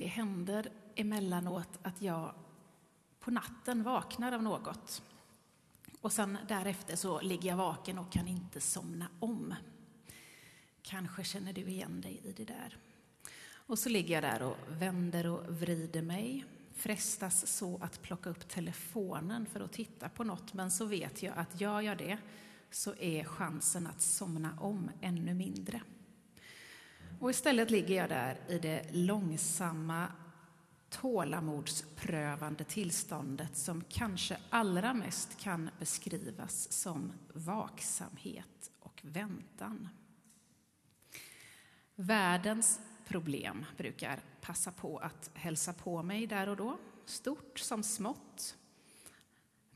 Det händer emellanåt att jag på natten vaknar av något. Och sen därefter så ligger jag vaken och kan inte somna om. Kanske känner du igen dig i det där. Och så ligger jag där och vänder och vrider mig, frestas så att plocka upp telefonen för att titta på något, men så vet jag att gör jag det så är chansen att somna om ännu mindre. Och istället ligger jag där i det långsamma, tålamodsprövande tillståndet som kanske allra mest kan beskrivas som vaksamhet och väntan. Världens problem brukar passa på att hälsa på mig där och då, stort som smått.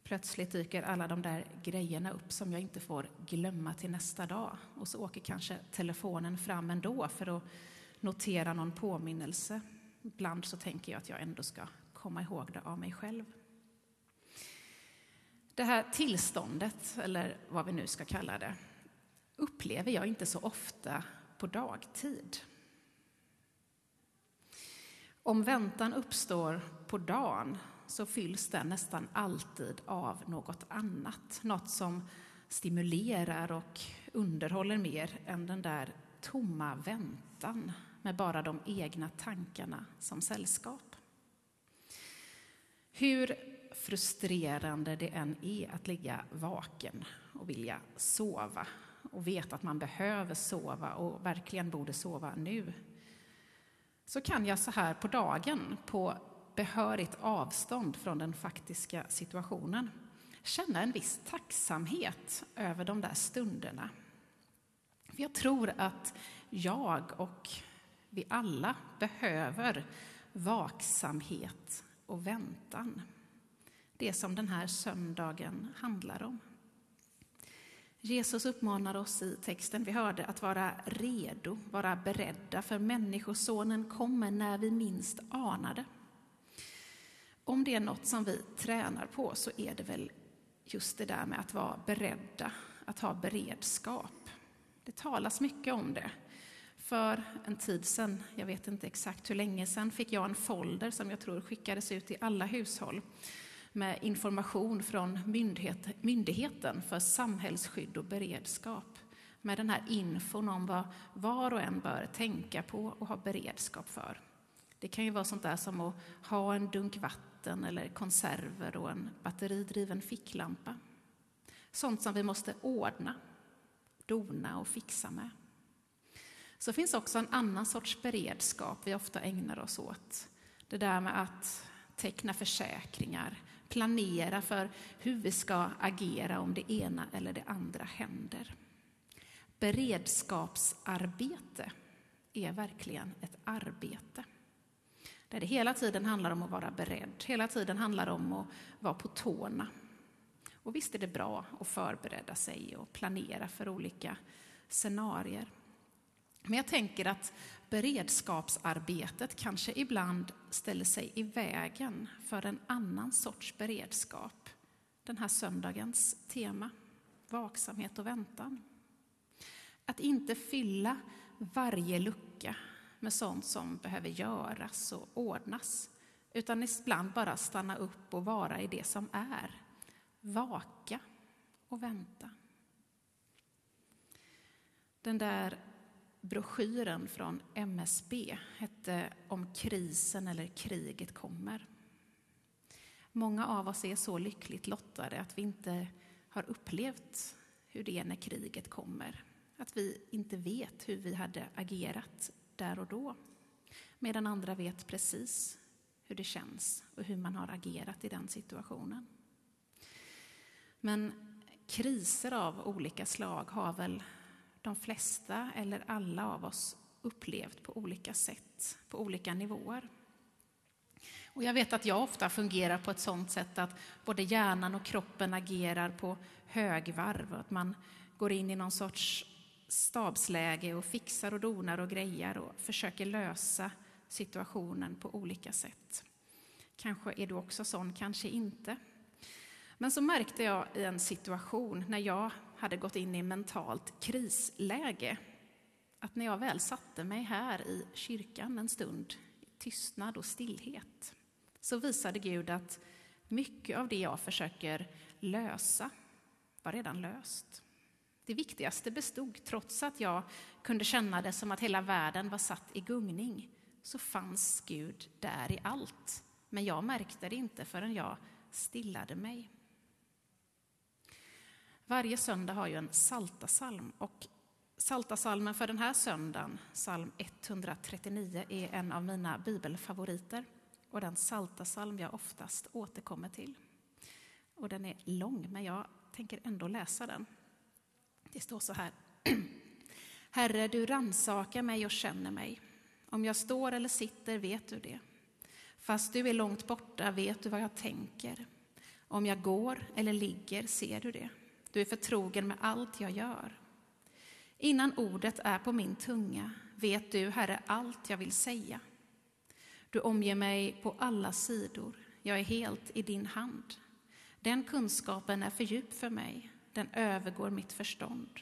Plötsligt dyker alla de där grejerna upp som jag inte får glömma till nästa dag. Och så åker kanske telefonen fram ändå för att notera någon påminnelse. Ibland så tänker jag att jag ändå ska komma ihåg det av mig själv. Det här tillståndet, eller vad vi nu ska kalla det, upplever jag inte så ofta på dagtid. Om väntan uppstår på dagen så fylls den nästan alltid av något annat. Något som stimulerar och underhåller mer än den där tomma väntan med bara de egna tankarna som sällskap. Hur frustrerande det än är att ligga vaken och vilja sova och veta att man behöver sova och verkligen borde sova nu så kan jag så här på dagen, på behörigt avstånd från den faktiska situationen, känna en viss tacksamhet över de där stunderna. För jag tror att jag och vi alla behöver vaksamhet och väntan. Det som den här söndagen handlar om. Jesus uppmanar oss i texten vi hörde att vara redo, vara beredda, för Människosonen kommer när vi minst anar det. Om det är något som vi tränar på så är det väl just det där med att vara beredda, att ha beredskap. Det talas mycket om det. För en tid sedan, jag vet inte exakt hur länge sedan, fick jag en folder som jag tror skickades ut till alla hushåll med information från myndighet, Myndigheten för samhällsskydd och beredskap med den här infon om vad var och en bör tänka på och ha beredskap för. Det kan ju vara sånt där som att ha en dunk vatten eller konserver och en batteridriven ficklampa. Sånt som vi måste ordna, dona och fixa med. Så finns också en annan sorts beredskap vi ofta ägnar oss åt. Det där med att teckna försäkringar, planera för hur vi ska agera om det ena eller det andra händer. Beredskapsarbete är verkligen ett arbete. Där det hela tiden handlar om att vara beredd, hela tiden handlar om att vara på tårna. Och visst är det bra att förbereda sig och planera för olika scenarier. Men jag tänker att beredskapsarbetet kanske ibland ställer sig i vägen för en annan sorts beredskap. Den här söndagens tema, vaksamhet och väntan. Att inte fylla varje lucka med sånt som behöver göras och ordnas, utan ibland bara stanna upp och vara i det som är. Vaka och vänta. Den där broschyren från MSB hette Om krisen eller kriget kommer. Många av oss är så lyckligt lottade att vi inte har upplevt hur det är när kriget kommer. Att vi inte vet hur vi hade agerat där och då. Medan andra vet precis hur det känns och hur man har agerat i den situationen. Men kriser av olika slag har väl de flesta eller alla av oss upplevt på olika sätt, på olika nivåer. Och jag vet att jag ofta fungerar på ett sådant sätt att både hjärnan och kroppen agerar på högvarv. Att man går in i någon sorts stabsläge och fixar och donar och grejar och försöker lösa situationen på olika sätt. Kanske är du också sån, kanske inte. Men så märkte jag i en situation när jag hade gått in i mentalt krisläge att när jag väl satte mig här i kyrkan en stund i tystnad och stillhet, så visade Gud att mycket av det jag försöker lösa var redan löst. Det viktigaste bestod, trots att jag kunde känna det som att hela världen var satt i gungning, så fanns Gud där i allt. Men jag märkte det inte förrän jag stillade mig. Varje söndag har ju en saltasalm och saltasalmen för den här söndagen, psalm 139, är en av mina bibelfavoriter och den saltasalm jag oftast återkommer till. Och den är lång, men jag tänker ändå läsa den. Det står så här. Herre, du ransakar mig och känner mig. Om jag står eller sitter vet du det. Fast du är långt borta vet du vad jag tänker. Om jag går eller ligger ser du det. Du är förtrogen med allt jag gör. Innan ordet är på min tunga vet du, Herre, allt jag vill säga. Du omger mig på alla sidor. Jag är helt i din hand. Den kunskapen är för djup för mig. Den övergår mitt förstånd.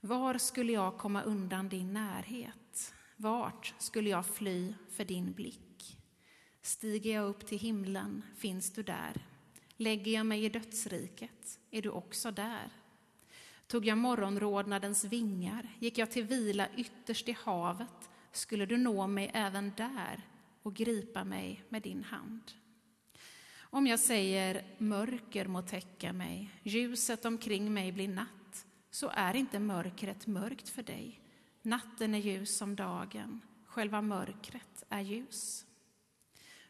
Var skulle jag komma undan din närhet? Vart skulle jag fly för din blick? Stiger jag upp till himlen finns du där. Lägger jag mig i dödsriket är du också där. Tog jag morgonrodnadens vingar, gick jag till vila ytterst i havet, skulle du nå mig även där och gripa mig med din hand. Om jag säger mörker må täcka mig, ljuset omkring mig blir natt, så är inte mörkret mörkt för dig. Natten är ljus som dagen, själva mörkret är ljus.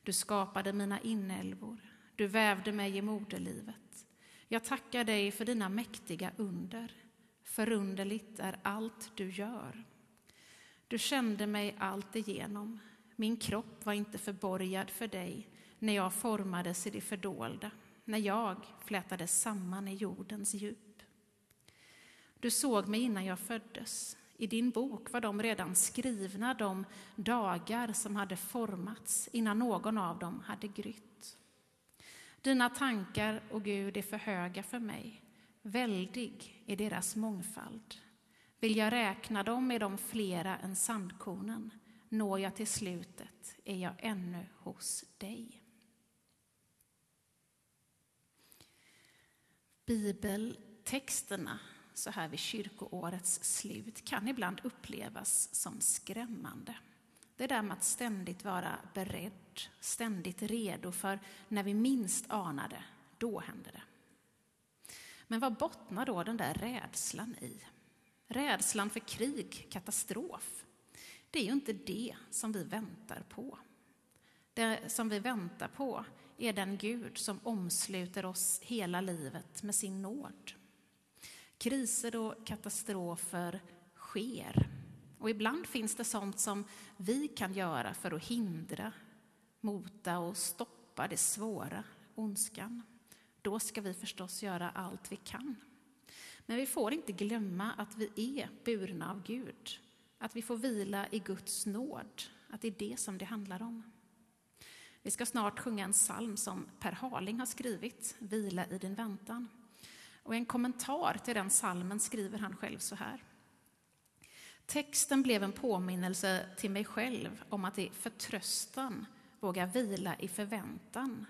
Du skapade mina inälvor, du vävde mig i moderlivet. Jag tackar dig för dina mäktiga under. Förunderligt är allt du gör. Du kände mig allt igenom. Min kropp var inte förborgad för dig när jag formades i det fördolda, när jag flätades samman i jordens djup. Du såg mig innan jag föddes. I din bok var de redan skrivna, de dagar som hade formats innan någon av dem hade grytt. Dina tankar, o Gud, är för höga för mig. Väldig är deras mångfald. Vill jag räkna dem är de flera än sandkornen. Når jag till slutet är jag ännu hos dig. Bibeltexterna så här vid kyrkoårets slut kan ibland upplevas som skrämmande. Det där med att ständigt vara beredd, ständigt redo för när vi minst anar det, då händer det. Men vad bottnar då den där rädslan i? Rädslan för krig, katastrof. Det är ju inte det som vi väntar på. Det som vi väntar på är den Gud som omsluter oss hela livet med sin nåd. Kriser och katastrofer sker. Och ibland finns det sånt som vi kan göra för att hindra, mota och stoppa det svåra, ondskan. Då ska vi förstås göra allt vi kan. Men vi får inte glömma att vi är burna av Gud, att vi får vila i Guds nåd, att det är det som det handlar om. Vi ska snart sjunga en psalm som Per Harling har skrivit, Vila i din väntan. Och i en kommentar till den psalmen skriver han själv så här. Texten blev en påminnelse till mig själv om att i förtröstan våga vila i förväntan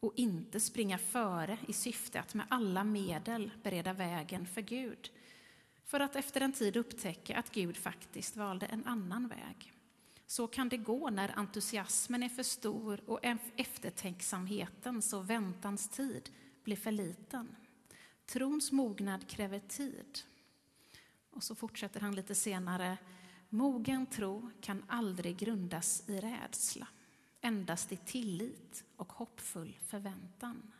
och inte springa före i syfte att med alla medel bereda vägen för Gud. För att efter en tid upptäcka att Gud faktiskt valde en annan väg. Så kan det gå när entusiasmen är för stor och eftertänksamheten och väntans tid blir för liten. Trons mognad kräver tid. Och så fortsätter han lite senare. Mogen tro kan aldrig grundas i rädsla, endast i tillit och hoppfull förväntan.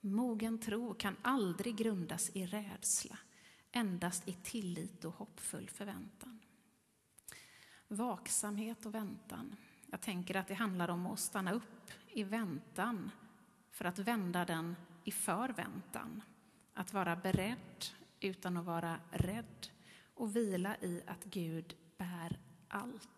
Mogen tro kan aldrig grundas i rädsla, endast i tillit och hoppfull förväntan. Vaksamhet och väntan. Jag tänker att det handlar om att stanna upp i väntan för att vända den i förväntan. Att vara beredd utan att vara rädd och vila i att Gud bär allt.